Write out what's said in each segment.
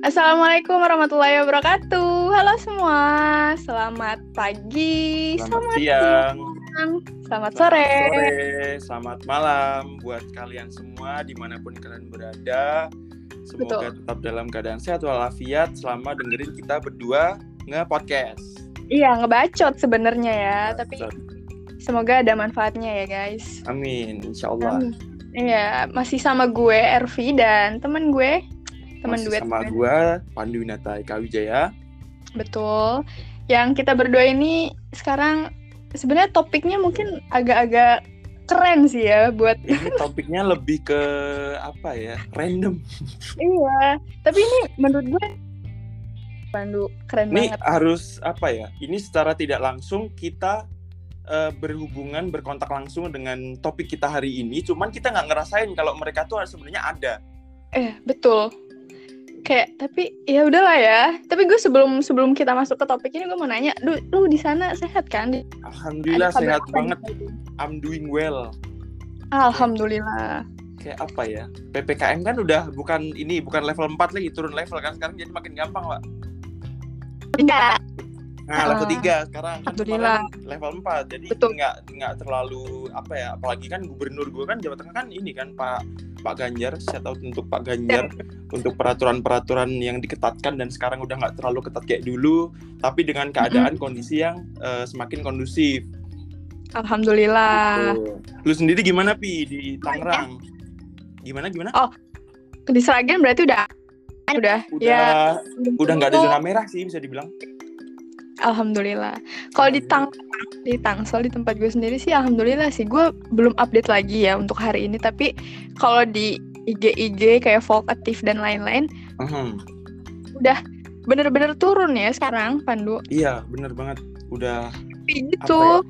Assalamualaikum warahmatullahi wabarakatuh. Halo semua, selamat pagi, selamat, siang, siang, selamat sore. selamat sore, selamat malam buat kalian semua di mana pun kalian berada. Semoga Betul. tetap dalam keadaan sehat walafiat selama dengerin kita berdua nge-podcast. Iya, ngebacot sebenarnya ya, tapi semoga ada manfaatnya ya guys. Amin, insya Allah. Amin. Iya, masih sama gue Ervi dan temen gue, Masih duet sama gue. gue, Pandu Winata Eka Wijaya. Betul. Yang kita berdua ini sekarang sebenarnya topiknya mungkin agak-agak keren sih ya buat Ini topiknya lebih ke apa ya? Random. iya. Tapi ini menurut gue Pandu keren Ini banget. harus apa ya? Ini secara tidak langsung kita eh, berhubungan, berkontak langsung dengan topik kita hari ini. Cuman kita nggak ngerasain kalau mereka tuh sebenarnya ada. Eh, betul. Kayak tapi ya udahlah ya. Tapi gue sebelum sebelum kita masuk ke topik ini gue mau nanya, lu lu di sana sehat kan? Alhamdulillah sehat banget. gitu? I'm doing well. Alhamdulillah. Kayak apa ya? PPKM kan udah bukan ini bukan level 4 lagi turun level kan sekarang jadi makin gampang, Pak. Iya. Nah, level Ah, 3 sekarang. Kan Alhamdulillah. kemarin level 4. Jadi Betul. nggak nggak terlalu apa ya, apalagi kan gubernur gue kan Jawa Tengah kan ini kan Pak Pak Ganjar, saya tahu untuk Pak Ganjar untuk peraturan-peraturan yang diketatkan dan sekarang udah nggak terlalu ketat kayak dulu, tapi dengan keadaan kondisi yang eh, semakin kondusif. Alhamdulillah. Tuh. Lu sendiri gimana pi di Tangerang? Gimana gimana? Oh, Di Seragen berarti udah udah, udah ya udah nggak ada zona merah sih bisa dibilang. Alhamdulillah. Kalau di Tang di Tangsel di tempat gue sendiri sih alhamdulillah sih gue belum update lagi ya untuk hari ini tapi kalau di IG-IG kayak Volkatif dan lain-lain Mhm. bener-bener turun ya sekarang Pandu. Iya bener banget. Udah Tapi gitu.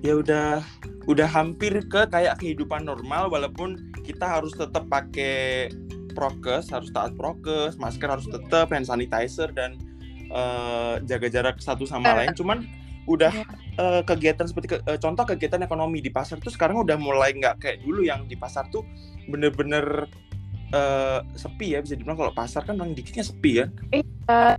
ya udah udah hampir ke kayak kehidupan normal walaupun kita harus tetap pakai prokes harus taat prokes masker harus tetap hand sanitizer dan eh, jaga jarak satu sama lain cuman udah eh, kegiatan seperti ke- eh, contoh kegiatan ekonomi di pasar tuh sekarang udah mulai nggak kayak dulu yang di pasar tuh bener-bener eh, sepi ya bisa dibilang kalau pasar kan orang dikitnya sepi ya Iya.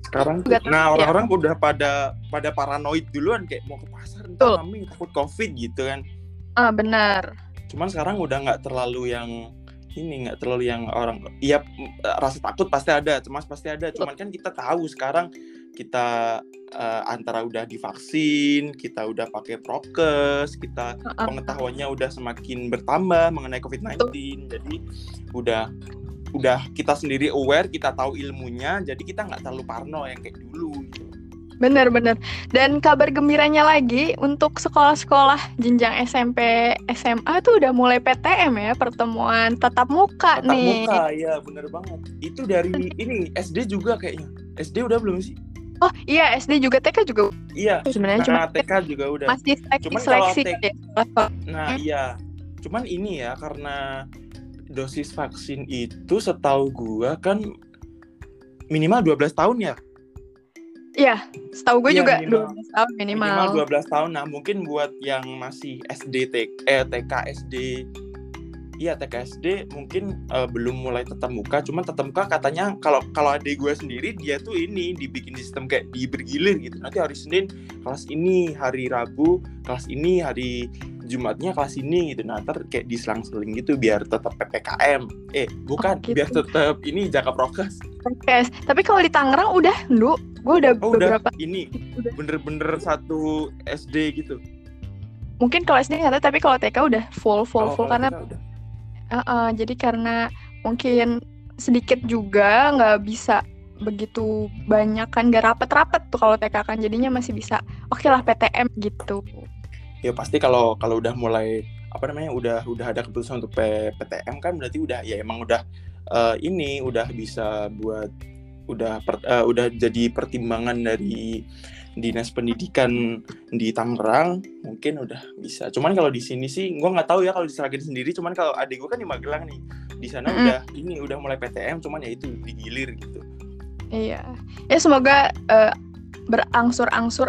sekarang tuh- nah ya. orang-orang udah pada pada paranoid duluan kayak mau ke pasar entar kami takut covid gitu kan Ah benar. cuman sekarang udah nggak terlalu yang ini nggak terlalu yang orang iya rasa takut pasti ada cemas pasti ada. Cuman kan kita tahu sekarang kita eh, antara udah divaksin kita udah pakai prokes kita Ah, pengetahuannya udah semakin bertambah mengenai COVID-19 jadi udah udah kita sendiri aware kita tahu ilmunya jadi kita nggak terlalu parno yang kayak dulu Bener-bener. Dan kabar gembiranya lagi untuk sekolah-sekolah jenjang SMP, SMA tuh udah mulai PTM ya pertemuan tatap muka tatap nih. muka ya bener banget itu dari ini SD juga kayaknya SD udah belum sih Oh iya SD juga TK juga iya sebenarnya cuma TK juga udah masih seleksi Cuman seleksi TK ya. Nah Hmm. iya, cuman ini ya karena dosis vaksin itu setahu gua kan minimal 12 tahun ya. Iya, setahu gue Iya, juga minimal. 12 tahun minimal. Minimal 12 tahun. Nah, mungkin buat yang masih SD TK, eh, TK SD Iya TK SD mungkin eh, belum mulai tetap muka, cuman tetap muka katanya kalau kalau adik gue sendiri dia tuh ini dibikin sistem kayak di bergilir gitu. Nanti hari Senin kelas ini, hari Rabu kelas ini, hari Jumatnya kelas ini gitu. Nah, ntar kayak diselang-seling gitu biar tetap PPKM. Eh, bukan, Oh, gitu. biar tetap ini jaga prokes. Oke, Tapi kalau di Tangerang udah, lu, gue udah Oh, udah beberapa ini Udah. bener-bener satu SD gitu. mungkin kalau SD nggak tahu, tapi kalau TK udah full full Oh, full karena udah. Uh-uh, jadi karena mungkin sedikit juga nggak bisa begitu banyak kan gak rapet-rapet tuh kalau TK kan jadinya masih bisa oke lah PTM gitu ya pasti kalau kalau udah mulai apa namanya udah udah ada keputusan untuk P- PTM kan berarti udah ya emang udah eh, ini udah bisa buat udah per- eh, udah jadi pertimbangan dari dinas pendidikan di Tangerang mungkin udah bisa. Cuman kalau di sini sih gua nggak tahu ya kalau di Seragen sendiri cuman kalau adik gua kan di Magelang nih. Di sana Mm-mm. udah ini udah mulai PTM cuman ya itu digilir gitu. Iya. Ya semoga uh, berangsur-angsur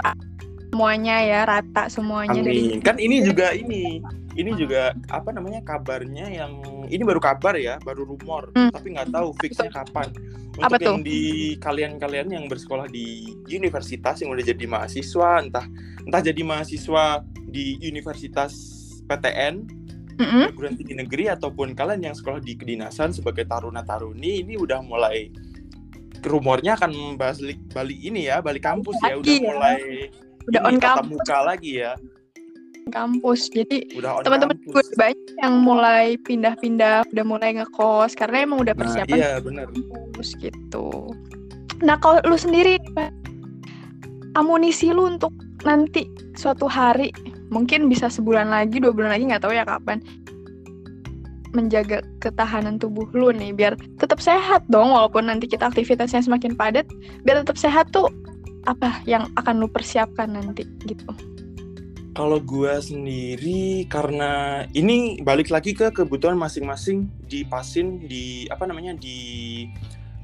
semuanya ya rata semuanya dari Amin. Kan ini juga ini ini juga apa namanya kabarnya yang ini baru kabar ya, baru rumor, Hmm. tapi nggak tahu fixnya kapan. Untuk Apa yang di kalian-kalian yang bersekolah di universitas yang udah jadi mahasiswa, entah entah jadi mahasiswa di universitas PTN Mm-mm. perguruan tinggi negeri ataupun kalian yang sekolah di kedinasan sebagai taruna taruni ini udah mulai rumornya akan balik balik ini ya balik kampus ya udah ya. mulai Udah ini, on kampus. muka lagi ya kampus. Jadi teman-teman gue banyak yang mulai pindah-pindah, udah mulai ngekos karena emang udah nah persiapan iya bener kampus gitu. Nah kalau lu sendiri, amunisi lu untuk nanti suatu hari, mungkin bisa sebulan lagi, dua bulan lagi, nggak tahu ya kapan, menjaga ketahanan tubuh lu nih, biar tetap sehat dong, walaupun nanti kita aktivitasnya semakin padat, biar tetap sehat tuh apa yang akan lu persiapkan nanti gitu. kalau gua sendiri karena ini balik lagi ke kebutuhan masing-masing dipasin di apa namanya di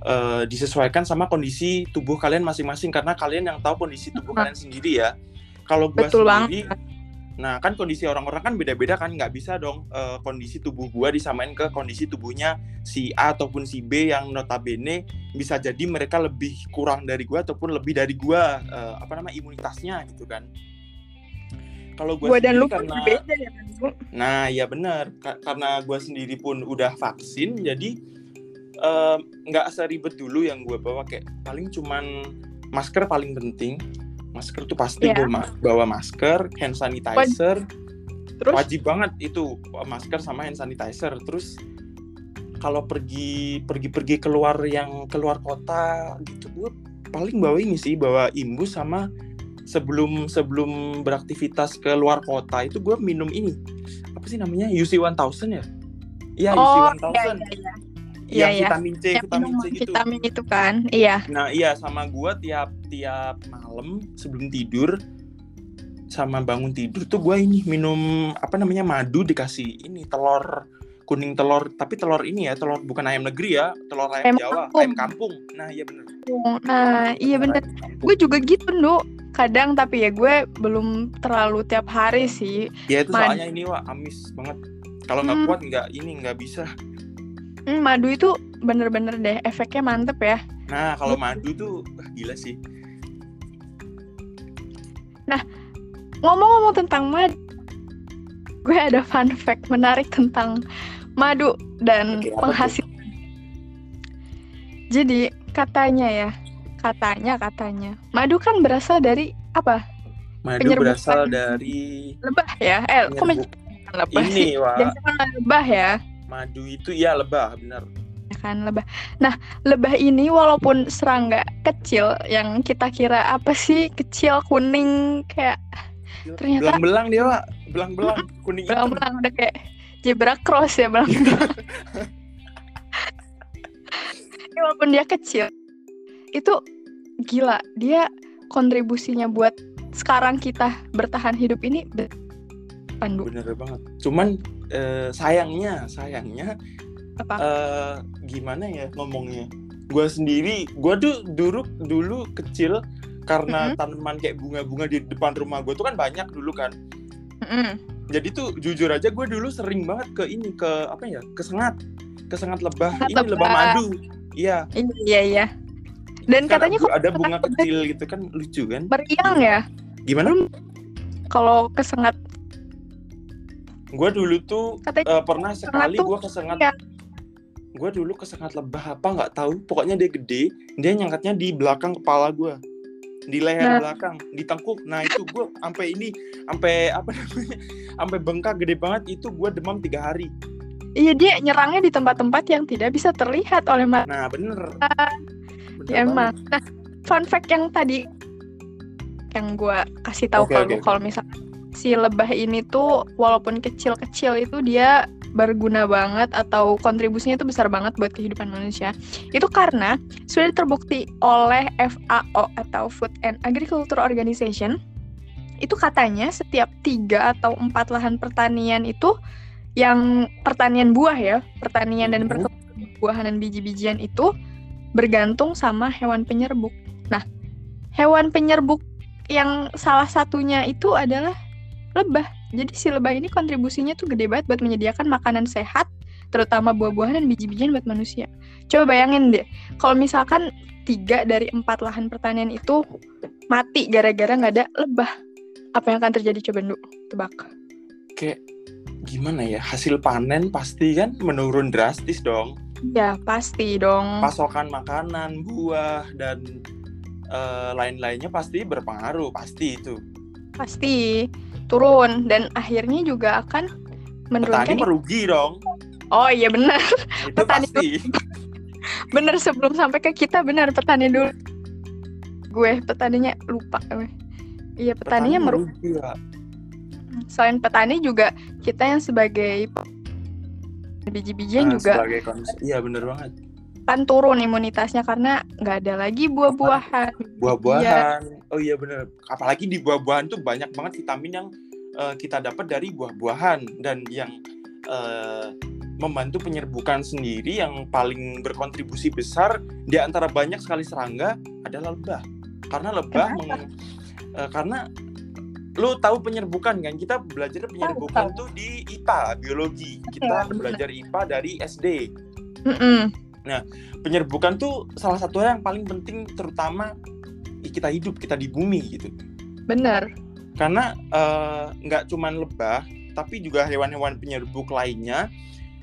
eh, disesuaikan sama kondisi tubuh kalian masing-masing karena kalian yang tahu kondisi tubuh kalian sendiri ya kalau gua Betul sendiri banget. Nah, kan kondisi orang-orang kan beda-beda kan, nggak bisa dong eh, kondisi tubuh gua disamain ke kondisi tubuhnya si A ataupun si B yang notabene bisa jadi mereka lebih kurang dari gua ataupun lebih dari gua eh, apa nama imunitasnya gitu kan. Kalau gua Gua dan lu kan karena berbeda ya kan, Bu? Nah, ya benar. Ka- karena gue sendiri pun udah vaksin, jadi em, nggak seribet dulu yang gue bawa kayak paling cuman masker paling penting. Masker tuh pasti Iya. gue ma- bawa masker, hand sanitizer, Terus wajib banget itu masker sama hand sanitizer. Terus kalau pergi pergi pergi keluar yang keluar kota gitu, gue paling bawa ini sih, bawa imbus sama sebelum sebelum beraktivitas ke luar kota itu gue minum ini apa sih namanya UC 1000 ya? Iya UC Oh, 1000 iya, iya, iya. Yang Iya, iya. vitamin C yang vitamin C gitu. vitamin itu kan, iya. Nah iya sama gue tiap tiap malam sebelum tidur sama bangun tidur tuh gue ini minum apa namanya madu dikasih ini telur kuning telur tapi telur ini ya telur bukan ayam negeri ya telur ayam Ayam Jawa kampung. ayam kampung nah iya bener Nah, iya bener. Gue juga gitu, Nu. Kadang tapi ya gue belum terlalu tiap hari sih. ya itu soalnya ini wah amis banget kalau nggak Hmm. kuat nggak ini nggak bisa Hmm, madu itu bener-bener deh efeknya mantep ya. nah kalau madu tuh wah, gila sih Ngomong-ngomong tentang madu, gue ada fun fact menarik tentang madu dan Oke, apa tuh? penghasil. Jadi katanya ya, katanya katanya, madu kan berasal dari apa? madu Penyerbukan. berasal dari Lebah ya? Eh, kok lebah sih? ini wah lebah ya. Madu itu ya lebah bener. Ya kan lebah. Nah, lebah ini walaupun serangga kecil yang kita kira apa sih? Kecil kuning kayak Ternyata- belang-belang dia pak. Belang-belang kuning belang-belang udah kayak zebra cross ya belang. Ya, walaupun dia kecil, itu gila. Dia kontribusinya buat sekarang kita bertahan hidup ini pandu. Bener banget. Cuman eh, sayangnya sayangnya apa? eh, gimana ya ngomongnya? Gue sendiri gue tuh dulu dulu kecil karena Mm-mm. tanaman kayak bunga-bunga di depan rumah gue tuh kan banyak dulu kan. Mm-mm. jadi tuh jujur aja gue dulu sering banget ke ini ke apa ya kesengat kesengat lebah. Kesengat ini lebah lebah. madu. Iya. Iya iya. Dan Kan katanya kok ada bunga kecil gitu kan lucu kan? meriang ya? Gimana? Kalau kesengat gue dulu tuh katanya eh, pernah sekali gue kesengat iya. gue dulu kesengat lebah apa nggak tahu pokoknya dia gede dia nyangkatnya di belakang kepala gue di leher Nah. belakang di tengkuk nah itu gue sampai ini sampai apa namanya sampai bengkak gede banget itu gue demam tiga hari iya dia nyerangnya di tempat-tempat yang tidak bisa terlihat oleh mata. nah bener Bener Ya emang. Nah, fun fact yang tadi yang gue kasih tahu Oke, kalau oke. kalau misalnya si lebah ini tuh walaupun kecil-kecil itu dia berguna banget atau kontribusinya itu besar banget buat kehidupan manusia. Itu karena sudah terbukti oleh FAO atau Food and Agriculture Organization itu katanya setiap tiga atau empat lahan pertanian itu yang pertanian buah ya, pertanian dan perkebunan buahan dan biji-bijian itu bergantung sama hewan penyerbuk. Nah, hewan penyerbuk yang salah satunya itu adalah lebah Jadi si lebah ini kontribusinya tuh gede banget buat menyediakan makanan sehat, terutama buah-buahan dan biji-bijian buat manusia. Coba bayangin deh, kalau misalkan tiga dari empat lahan pertanian itu mati gara-gara nggak ada lebah, apa yang akan terjadi coba Ndu? Tebak. Kayak gimana ya hasil panen pasti kan menurun drastis dong. Ya pasti dong. Pasokan makanan, buah dan uh, lain-lainnya pasti berpengaruh pasti itu. Pasti turun dan akhirnya juga akan menurunkan. Petani merugi dong. Oh iya benar. Itu petani pasti. bener sebelum sampai ke kita benar petani dulu. Gue petaninya lupa. Iya petaninya petani merugi. Ya. Selain petani juga kita yang sebagai biji-bijian nah, juga. Sebagai iya bener banget kan turun imunitasnya karena nggak ada lagi buah-buahan. Buah-buahan. Iya. Oh iya bener. Apalagi di buah-buahan tuh banyak banget vitamin yang uh, kita dapat dari buah-buahan dan yang uh, membantu penyerbukan sendiri yang paling berkontribusi besar di antara banyak sekali serangga adalah lebah. Karena lebah meng, uh, karena lu tahu penyerbukan kan? Kita belajar penyerbukan tuh di IPA biologi. Kita belajar IPA dari SD. Mm -mm Nah, penyerbukan tuh salah satu yang paling penting terutama kita hidup, kita di bumi gitu. Benar. Karena eh, nggak uh, cuman lebah, tapi juga hewan-hewan penyerbuk lainnya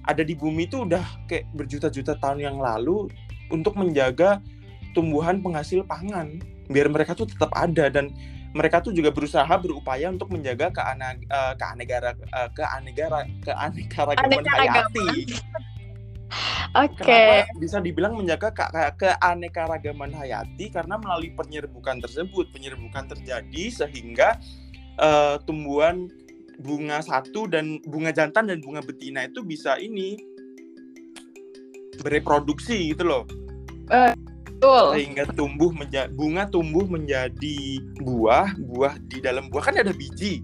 ada di bumi itu udah kayak berjuta-juta tahun yang lalu untuk menjaga tumbuhan penghasil pangan biar mereka tuh tetap ada dan mereka tuh juga berusaha berupaya untuk menjaga keane, uh, keanegara uh, keanegara keanekaragaman hayati. Oke. Okay. bisa dibilang menjaga ke keanekaragaman hayati karena melalui penyerbukan tersebut, penyerbukan terjadi sehingga uh, tumbuhan bunga satu dan bunga jantan dan bunga betina itu bisa ini bereproduksi gitu loh. Uh, betul. Sehingga tumbuh menjadi bunga tumbuh menjadi buah, buah di dalam buah kan ada biji.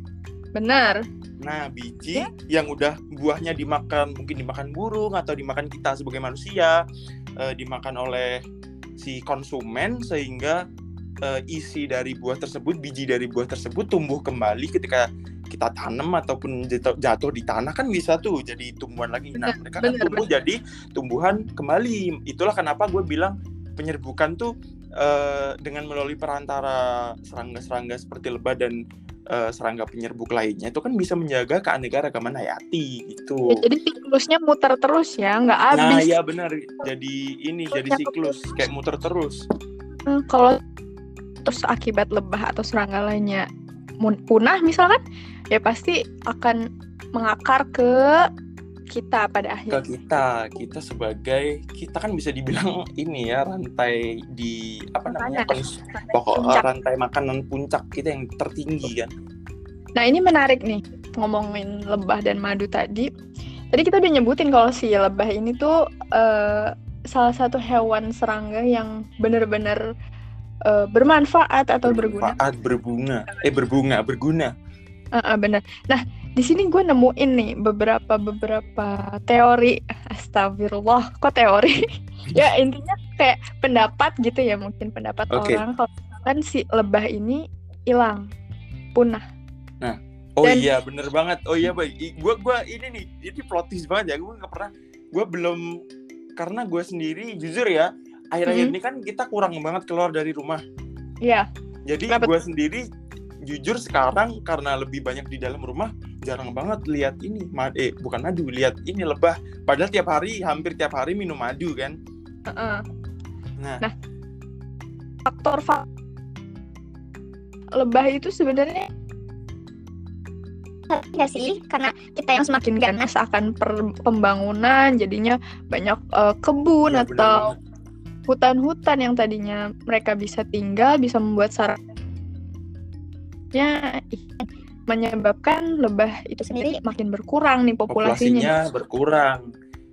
Benar. Nah, biji ya? yang udah buahnya dimakan, mungkin dimakan burung atau dimakan kita sebagai manusia, uh, dimakan oleh si konsumen sehingga uh, isi dari buah tersebut, biji dari buah tersebut tumbuh kembali ketika kita tanam ataupun jatuh, jatuh di tanah kan bisa tuh jadi tumbuhan lagi. Nah, mereka kan tumbuh bener. jadi tumbuhan kembali. Itulah kenapa gue bilang penyerbukan tuh uh, dengan melalui perantara serangga-serangga seperti lebah dan uh, serangga penyerbuk lainnya itu kan bisa menjaga keanekaragaman hayati itu. Ya, jadi siklusnya muter terus ya, nggak nah, habis. Nah, iya benar. Jadi ini jadi siklus kayak muter terus. Hmm, kalau terus akibat lebah atau serangga lainnya punah misalkan, ya pasti akan mengakar ke kita pada akhirnya. Ke kita, kita sebagai kita kan bisa dibilang ini ya rantai di apa namanya kons, pokok puncak. rantai makanan puncak kita yang tertinggi kan. Nah ini menarik nih ngomongin lebah dan madu tadi. Tadi kita udah nyebutin kalau si lebah ini tuh uh, salah satu hewan serangga yang benar-benar uh, bermanfaat atau bermanfaat, berguna. berbunga, eh berbunga, berguna. Uh, uh, bener. Nah di sini gue nemuin nih beberapa beberapa teori astagfirullah kok teori ya intinya kayak pendapat gitu ya mungkin pendapat okay. orang kalau kan si lebah ini hilang punah nah oh Dan, iya bener banget oh iya baik gue gua ini nih ini plotis banget ya gue nggak pernah gue belum karena gue sendiri jujur ya akhir-akhir mm -hmm. ini kan kita kurang banget keluar dari rumah. Iya. Jadi gue sendiri jujur sekarang karena lebih banyak di dalam rumah jarang banget lihat ini mad eh bukan madu lihat ini lebah. Padahal tiap hari hampir tiap hari minum madu kan? Uh -uh. nah. Nah faktor fa lebah itu sebenarnya nggak sih karena kita yang semakin ganas. akan per pembangunan jadinya banyak uh, kebun ya, atau hutan-hutan yang tadinya mereka bisa tinggal bisa membuat sarana ya menyebabkan lebah itu sendiri makin berkurang nih populasinya. Populasinya berkurang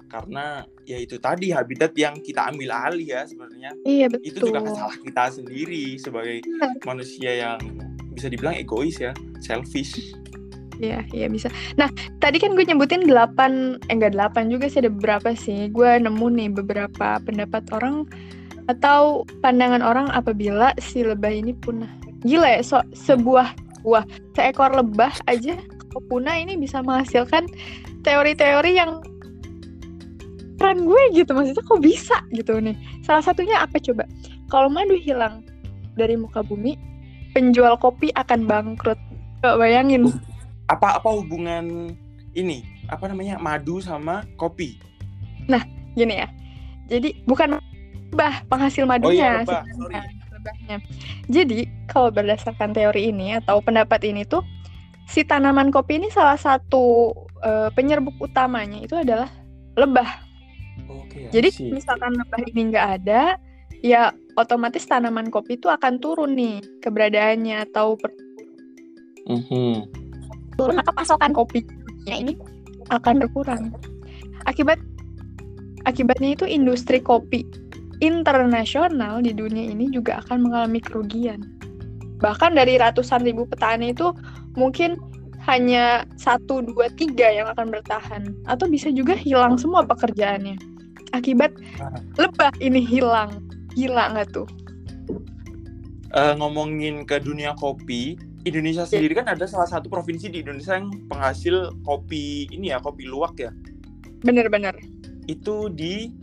karena ya itu tadi habitat yang kita ambil alih ya sebenarnya. Iya betul. Itu juga salah kita sendiri sebagai ya. manusia yang bisa dibilang egois ya, selfish. Iya, iya bisa. Nah, tadi kan gue nyebutin delapan, eh enggak delapan juga sih, ada beberapa sih. Gue nemu nih beberapa pendapat orang atau pandangan orang apabila si lebah ini punah. Gila ya, so, sebuah buah seekor lebah aja punah ini bisa menghasilkan teori-teori yang keren gue gitu maksudnya kok bisa gitu nih salah satunya apa coba kalau madu hilang dari muka bumi penjual kopi akan bangkrut Coba bayangin Apa apa hubungan ini? Apa namanya? Madu sama kopi. gini ya jadi bukan lebah penghasil Oh madunya iya, lebah. Sorry. lebahnya. jadi kalau berdasarkan teori ini atau pendapat ini tuh si tanaman kopi ini salah satu eh, penyerbuk utamanya itu adalah lebah Oke. I Jadi see. misalkan lebah ini nggak ada, ya otomatis tanaman kopi itu akan turun nih keberadaannya atau per- Mhm. turun maka pasokan kopi dunia ini akan berkurang. Akibat akibatnya itu industri kopi internasional di dunia ini juga akan mengalami kerugian. Bahkan dari ratusan ribu petani itu mungkin hanya satu, dua, tiga yang akan bertahan, atau bisa juga hilang semua pekerjaannya. Akibat Ah. lebah ini hilang, gila nggak tuh? Eh, ngomongin ke dunia kopi, Indonesia sendiri kan ada salah satu provinsi di Indonesia yang penghasil kopi ini ya, kopi luwak ya. Bener-bener. Itu di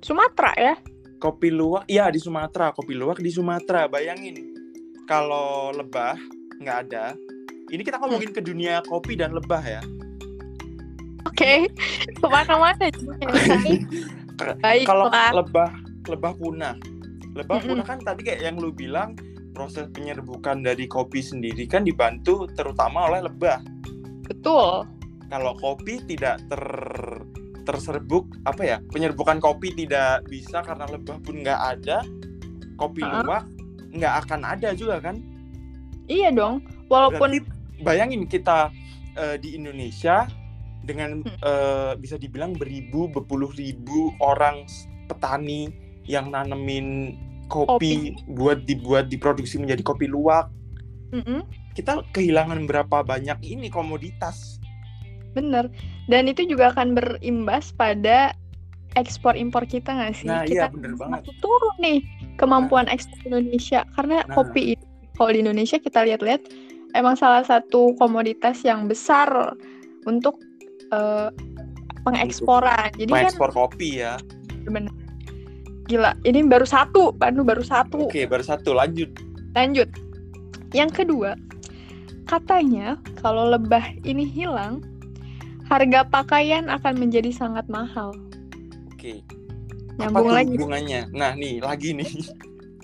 Sumatera ya? kopi luwak, iya di Sumatera, kopi luwak di Sumatera. Bayangin kalau lebah nggak ada. Ini kita ngomongin ke dunia kopi dan lebah ya. Oke, ke mana-mana. Baik, Baik, Kalau lebah lebah punah, lebah punah kan tadi kayak yang lu bilang proses penyerbukan dari kopi sendiri kan dibantu terutama oleh lebah. Betul. Kalau kopi tidak ter terserbuk apa ya penyerbukan kopi tidak bisa karena lebah pun nggak ada kopi Ha-ha. luwak nggak akan ada juga kan Iya dong. Walaupun Berarti bayangin kita eh, di Indonesia dengan Hmm. eh, bisa dibilang beribu berpuluh ribu orang petani yang nanemin kopi, buat dibuat diproduksi menjadi kopi luwak Mm-mm, kita kehilangan berapa banyak ini komoditas bener. Dan itu juga akan berimbas pada ekspor impor kita nggak sih? Nah, kita iya, bener banget. turun nih kemampuan ekspor Indonesia karena Nah. kopi itu kalau di Indonesia kita lihat-lihat emang salah satu komoditas yang besar untuk eh, pengeksporan. Jadi kan mengekspor kopi ya bener. Gila, ini baru satu, Pandu baru satu. oke baru satu lanjut Lanjut. Yang kedua, katanya kalau lebah ini hilang, harga pakaian akan menjadi sangat mahal. oke Nyambung lagi. hubungannya nah nih lagi nih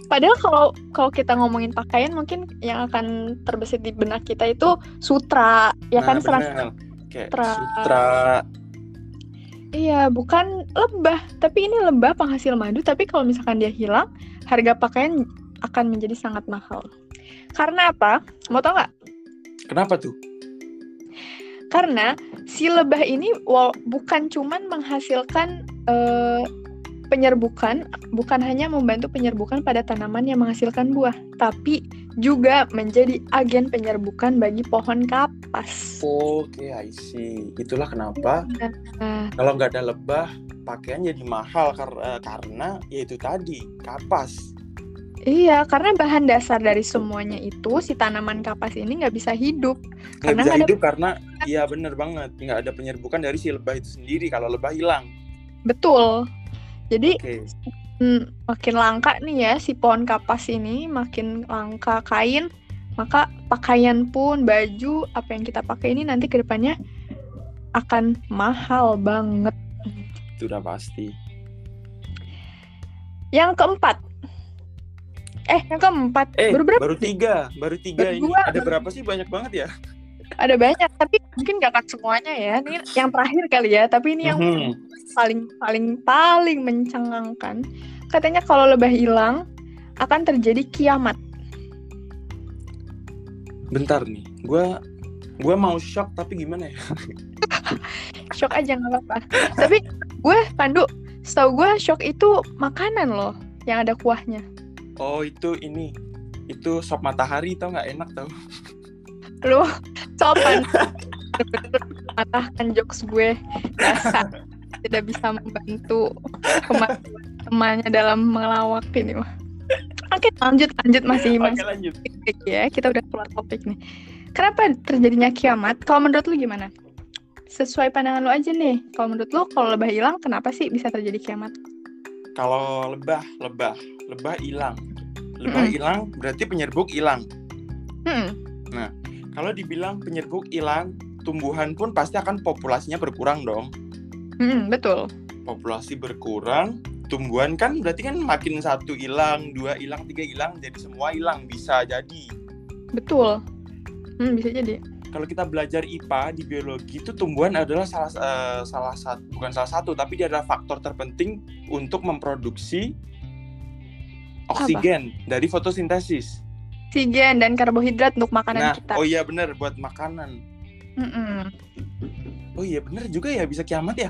Padahal kalau kalau kita ngomongin pakaian mungkin yang akan terbesit di benak kita itu sutra, ya nah, kan serang. Sutra. sutra Iya, bukan lebah, tapi ini lebah penghasil madu, tapi kalau misalkan dia hilang, harga pakaian akan menjadi sangat mahal. Karena apa? Mau tau nggak? kenapa tuh Karena si lebah ini bukan cuman menghasilkan eh, penyerbukan, bukan hanya membantu penyerbukan pada tanaman yang menghasilkan buah, tapi juga menjadi agen penyerbukan bagi pohon kapas. oke I see itulah kenapa Nah, kalau nggak ada lebah pakaian jadi mahal kar- eh, karena ya itu tadi kapas iya, karena bahan dasar dari semuanya itu si tanaman kapas ini nggak bisa hidup. nggak Karena bisa ada- hidup karena iya bener banget nggak ada penyerbukan dari si lebah itu sendiri kalau lebah hilang Betul. Jadi oke Hmm, makin langka nih ya si pohon kapas ini, makin langka kain, maka pakaian pun, baju, apa yang kita pakai ini nanti ke depannya akan mahal banget. itu udah pasti Yang keempat. Eh, yang keempat. eh Baru berapa? baru tiga baru tiga Baru ini dua, ada berapa sih banyak banget ya Ada banyak, tapi mungkin gak akan semuanya ya. Ini yang terakhir kali ya, tapi ini yang Mhm. paling paling paling mencengangkan. Katanya kalau lebah hilang akan terjadi kiamat. bentar nih gua gua mau shock tapi gimana ya shock aja nggak apa-apa tapi gue Pandu setahu gue shock itu makanan loh yang ada kuahnya oh itu ini itu sop matahari tau nggak enak tau lu sopan mematahkan jokes gue dasar tidak bisa membantu temannya dalam melawak ini mah oke lanjut lanjut masih oke masih lanjut ya kita udah keluar topik nih kenapa terjadinya kiamat? Kalau menurut lu gimana? Sesuai pandangan lu aja nih. Kalau menurut lu kalau lebah hilang, kenapa sih bisa terjadi kiamat? Kalau lebah, lebah, lebah hilang. Lebah hilang berarti penyerbuk hilang. Hmm, Kalau dibilang penyerbuk hilang, tumbuhan pun pasti akan populasinya berkurang dong. hmm, betul. Populasi berkurang, tumbuhan kan berarti kan makin satu hilang, dua hilang, tiga hilang, jadi semua hilang bisa jadi. Betul. Hmm, bisa jadi. Kalau kita belajar IPA di biologi itu tumbuhan adalah salah eh, salah satu bukan salah satu tapi dia adalah faktor terpenting untuk memproduksi oksigen dari fotosintesis. Oksigen dan karbohidrat untuk makanan Nah, kita. oh iya benar buat makanan. Mm-mm. Oh iya benar juga ya bisa kiamat ya.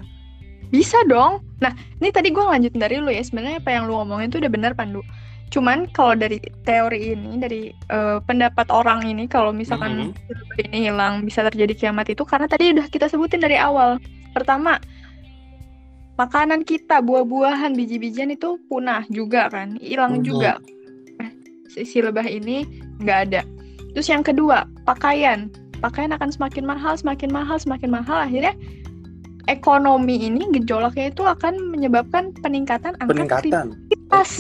Bisa dong. Nah, ini tadi gue lanjutin dari lu ya. Sebenarnya apa yang lu ngomongin itu udah benar, Pandu. Cuman kalau dari teori ini, dari eh, pendapat orang ini, kalau misalkan Mhm. ini hilang bisa terjadi kiamat itu karena tadi udah kita sebutin dari awal. Pertama, makanan kita, buah-buahan, biji-bijian itu punah juga kan, hilang Mhm. juga. Eh, Si, si lebah ini nggak ada. Terus yang kedua, pakaian. Pakaian akan semakin mahal, semakin mahal, semakin mahal. Akhirnya ekonomi ini gejolaknya itu akan menyebabkan peningkatan angka Peningkatan. kriminalitas.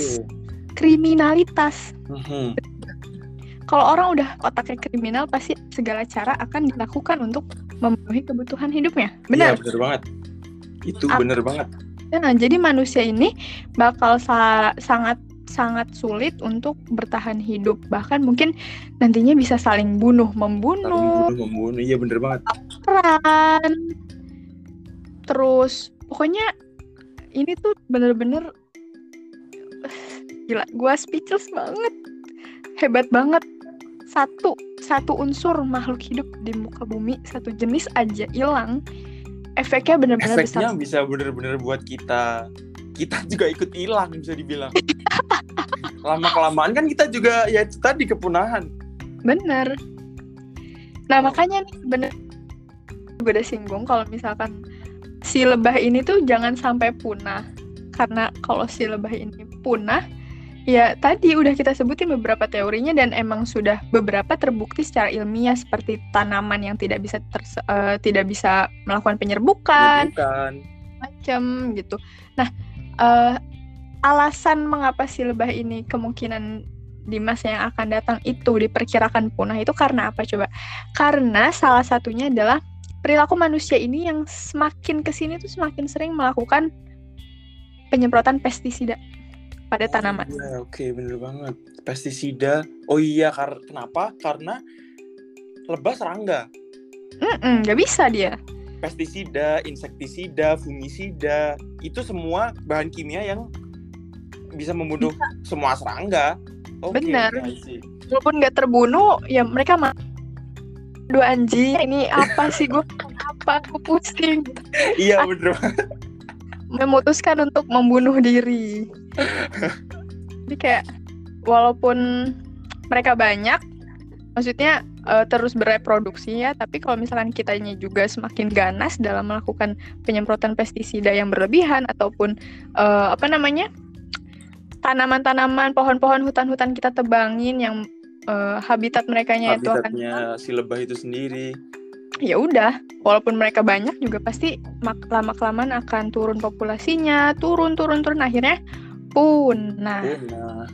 Kriminalitas. Mhm. Kalau orang udah otaknya kriminal, pasti segala cara akan dilakukan untuk memenuhi kebutuhan hidupnya. Benar. Iya benar banget. Itu benar banget. Nah, jadi manusia ini bakal sa- sangat sangat sulit untuk bertahan hidup. Bahkan mungkin nantinya bisa saling bunuh, Saling membunuh, bunuh membunuh. Iya benar banget. peran. Terus pokoknya ini tuh bener-bener gila, gua speechless banget. Hebat banget. Satu satu unsur makhluk hidup di muka bumi, satu jenis aja hilang. Efeknya bener-bener Efeknya besar. bisa benar-benar buat kita kita juga ikut hilang bisa dibilang. Lama kelamaan kan kita juga ya itu tadi kepunahan. Bener. Nah makanya nih bener gue udah singgung kalau misalkan si lebah ini tuh jangan sampai punah karena kalau si lebah ini punah ya tadi udah kita sebutin beberapa teorinya dan emang sudah beberapa terbukti secara ilmiah seperti tanaman yang tidak bisa eh, tidak bisa melakukan penyerbukan Bukan. macam gitu. Nah, eh, alasan mengapa si lebah ini kemungkinan di masa yang akan datang itu diperkirakan punah itu karena apa coba? Karena salah satunya adalah perilaku manusia ini yang semakin ke sini tuh semakin sering melakukan penyemprotan pestisida pada tanaman. Iya, oke bener banget. Pestisida. Oh iya, kar kenapa? Karena lebah serangga. Mm-mm, nggak bisa dia. Pestisida, insektisida, fungisida, itu semua bahan kimia yang bisa membunuh semua serangga. Oke, Benar. Walaupun nggak terbunuh, ya mereka mah Aduh anjing, ini apa sih gue apa? Aku pusing. Iya bener memutuskan untuk membunuh diri. Jadi kayak walaupun mereka banyak, maksudnya eh, terus bereproduksi ya, tapi kalau misalkan kitanya juga semakin ganas dalam melakukan penyemprotan pestisida yang berlebihan ataupun eh, apa namanya tanaman-tanaman, pohon-pohon, hutan-hutan kita tebangin yang eh, habitat mereka itu akan si lebah itu sendiri. ya udah walaupun mereka banyak juga pasti lama kelamaan akan turun populasinya turun turun turun akhirnya punah Punah.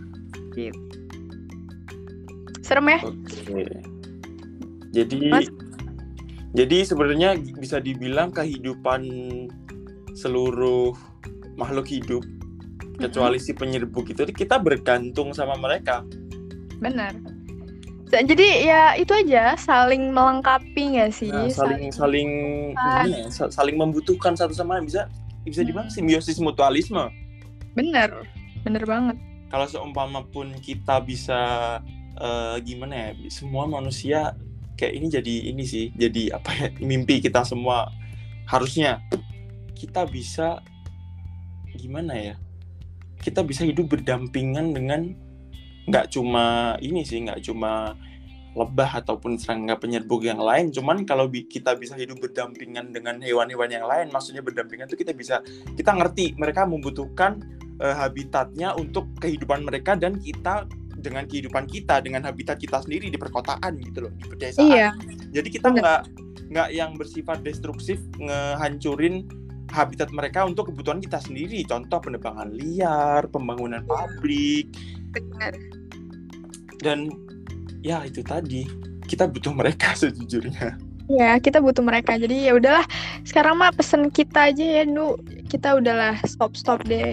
serem ya Oke. Jadi Mas- jadi sebenarnya bisa dibilang kehidupan seluruh makhluk hidup kecuali si penyerbuk itu kita bergantung sama mereka. benar. Jadi ya itu aja. Saling melengkapi nggak sih? Nah, saling saling gimana ya, sa- saling membutuhkan satu sama lain. Bisa bisa dibilang simbiosis mutualisme. benar. Benar banget. Kalau seumpama pun kita bisa eh, gimana ya, semua manusia kayak ini jadi ini sih, jadi apa ya mimpi kita semua. Harusnya kita bisa gimana ya, kita bisa hidup berdampingan dengan nggak cuma ini sih, nggak cuma lebah ataupun serangga penyerbuk yang lain, cuman kalau bi- kita bisa hidup berdampingan dengan hewan-hewan yang lain, maksudnya berdampingan itu kita bisa kita ngerti mereka membutuhkan eh, habitatnya untuk kehidupan mereka dan kita dengan kehidupan kita dengan habitat kita sendiri di perkotaan gitu loh di pedesaan Iya. jadi kita nggak nggak yang bersifat destruktif ngehancurin habitat mereka untuk kebutuhan kita sendiri contoh penebangan liar pembangunan pabrik Benar. dan ya itu tadi kita butuh mereka sejujurnya Ya, kita butuh mereka. Jadi ya udahlah. Sekarang mah pesen kita aja ya, Nu. Kita udahlah stop-stop deh.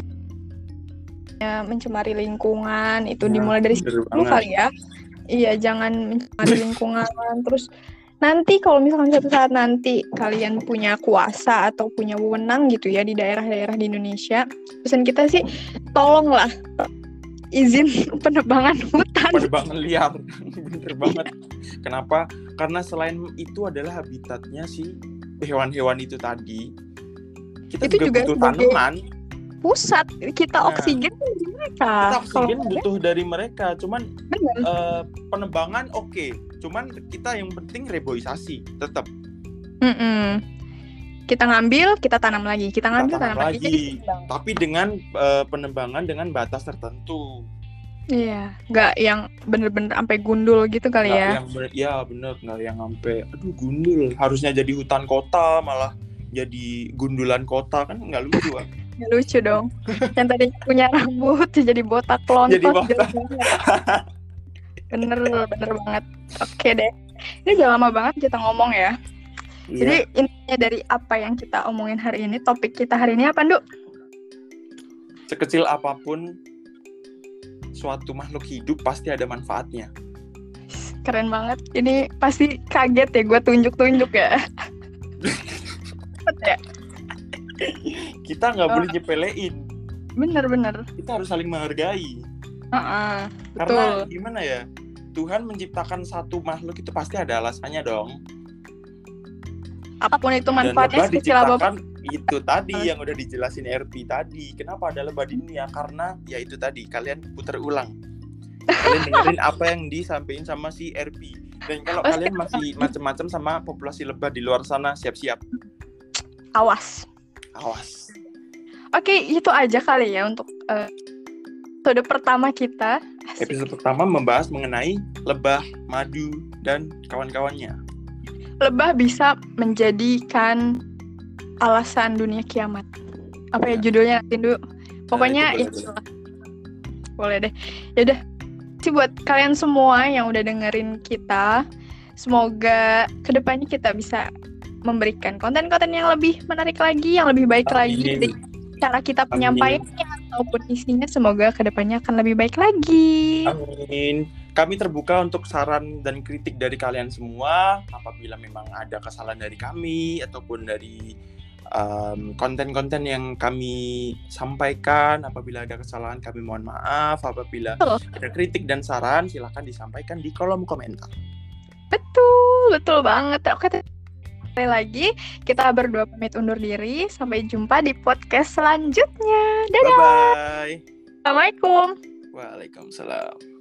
Ya, mencemari lingkungan itu Nah, dimulai dari situ kali ya. Iya, jangan mencemari lingkungan. Terus nanti kalau misalkan suatu saat nanti kalian punya kuasa atau punya wewenang gitu ya di daerah-daerah di Indonesia, pesan kita sih tolonglah izin penebangan hutan. penebangan liar bener banget kenapa karena selain itu adalah habitatnya si hewan-hewan itu tadi kita Itu juga, juga butuh sebagai- tanaman Pusat kita Nah. oksigen dari mereka. kita Kalau oksigen ada, butuh dari mereka cuman bener. eh, penebangan oke cuman kita yang penting reboisasi tetap Mm-mm. Kita ngambil, kita tanam lagi. Kita ngambil, tanam tanam, lagi. lagi. Tapi dengan eh, penebangan dengan batas tertentu Iya, nggak yang bener-bener sampai gundul gitu kali Nggak ya. yang bener, ya bener nggak yang sampai aduh gundul harusnya jadi hutan kota malah jadi gundulan kota kan nggak lucu ah. Ya, lucu dong. yang tadi punya rambut jadi botak lontot. Jadi botak. bener, bener banget. Oke deh. Ini udah lama banget kita ngomong ya. Iya. Jadi intinya dari apa yang kita omongin hari ini, topik kita hari ini apa, Nduk? sekecil apa pun suatu makhluk hidup pasti ada manfaatnya. Keren banget. Ini pasti kaget ya gue tunjuk-tunjuk ya. Cepet ya? Kita nggak Oh. boleh nyepelein. Bener-bener. Kita harus saling menghargai. Heeh, Karena betul. gimana ya? Tuhan menciptakan satu makhluk itu pasti ada alasannya dong. Apa pun itu Dan manfaatnya sekecil apa pun. diciptakan itu tadi yang udah dijelasin RP tadi. Kenapa ada lebah di dunia? Karena ya itu tadi kalian putar ulang. Kalian dengerin apa yang disampaikan sama si RP. Dan kalau kalian masih macam-macam sama populasi lebah di luar sana, siap-siap. Awas. Awas. Oke, itu aja kali ya untuk eh, episode pertama kita. Asik. Episode pertama membahas mengenai lebah, madu, dan kawan-kawannya. Lebah bisa menjadikan alasan dunia kiamat. Apa ya Ya. judulnya nanti dulu. Pokoknya itu ya, boleh, boleh deh. Yaudah. Sih buat kalian semua yang udah dengerin kita, semoga ke depannya kita bisa memberikan konten-konten yang lebih menarik lagi, yang lebih baik lagi Amin. dari cara kita penyampaiannya ataupun isinya. Semoga ke depannya akan lebih baik lagi. Amin. Kami terbuka untuk saran dan kritik dari kalian semua. Apabila memang ada kesalahan dari kami ataupun dari um, konten-konten yang kami sampaikan, apabila ada kesalahan kami mohon maaf. Apabila Betul. ada kritik dan saran, silahkan disampaikan di kolom komentar. Betul, betul banget. Oke, sekali lagi kita berdua pamit undur diri. Sampai jumpa di podcast selanjutnya. Dadah. Bye bye. Assalamualaikum. Waalaikumsalam.